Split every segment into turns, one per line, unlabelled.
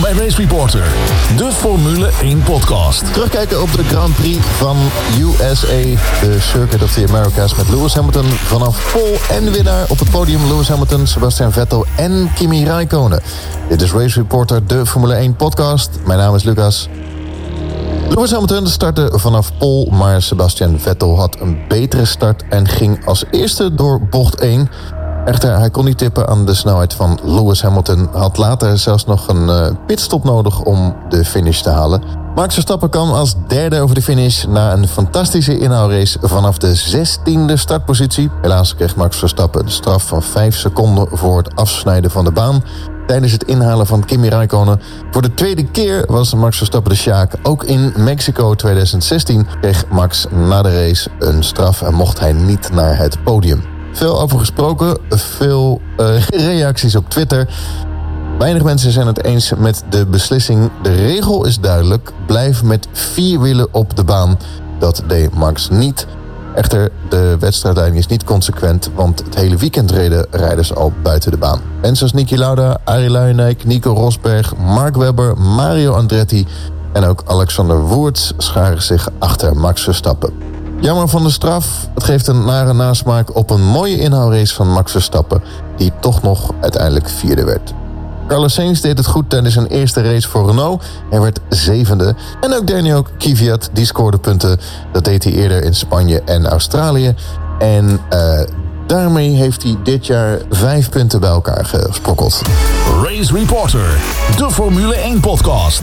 bij Race Reporter, de Formule 1 podcast.
Terugkijken op de Grand Prix van USA, de Circuit of the Americas... met Lewis Hamilton vanaf pole en winnaar op het podium... Lewis Hamilton, Sebastian Vettel en Kimi Raikkonen. Dit is Race Reporter, de Formule 1 podcast. Mijn naam is Lucas. Lewis Hamilton startte vanaf pole, maar Sebastian Vettel had een betere start... en ging als eerste door bocht 1... Echter, hij kon niet tippen aan de snelheid van Lewis Hamilton. Had later zelfs nog een uh, pitstop nodig om de finish te halen. Max Verstappen kwam als derde over de finish... na een fantastische inhoudrace vanaf de 16e startpositie. Helaas kreeg Max Verstappen een straf van 5 seconden... voor het afsnijden van de baan tijdens het inhalen van Kimi Raikkonen. Voor de tweede keer was Max Verstappen de Sjaak. Ook in Mexico 2016 kreeg Max na de race een straf... en mocht hij niet naar het podium. Veel over gesproken, veel uh, reacties op Twitter. Weinig mensen zijn het eens met de beslissing. De regel is duidelijk. Blijf met vier wielen op de baan. Dat deed Max niet. Echter, de wedstrijdleiding is niet consequent... want het hele weekend reden rijders al buiten de baan. Mensen zoals Niki Lauda, Arie Luijendijk, Nico Rosberg... Mark Webber, Mario Andretti en ook Alexander Woerts... scharen zich achter Max Verstappen. Jammer van de straf. Het geeft een nare nasmaak op een mooie inhoudrace van Max Verstappen... die toch nog uiteindelijk vierde werd. Carlos Sainz deed het goed tijdens zijn eerste race voor Renault. Hij werd zevende. En ook Daniel Kvyat, die scoorde punten. Dat deed hij eerder in Spanje en Australië. En uh, daarmee heeft hij dit jaar vijf punten bij elkaar gesprokkeld.
Race Reporter, de Formule 1 podcast.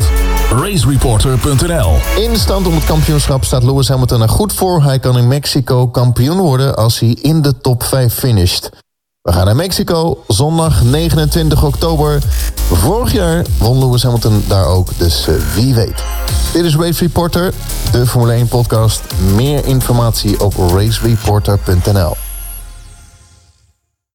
RaceReporter.nl
In stand om het kampioenschap staat Lewis Hamilton er goed voor. Hij kan in Mexico kampioen worden als hij in de top 5 finisht. We gaan naar Mexico, zondag 29 oktober. Vorig jaar won Lewis Hamilton daar ook, dus uh, wie weet. Dit is Race Reporter, de Formule 1 podcast. Meer informatie op racereporter.nl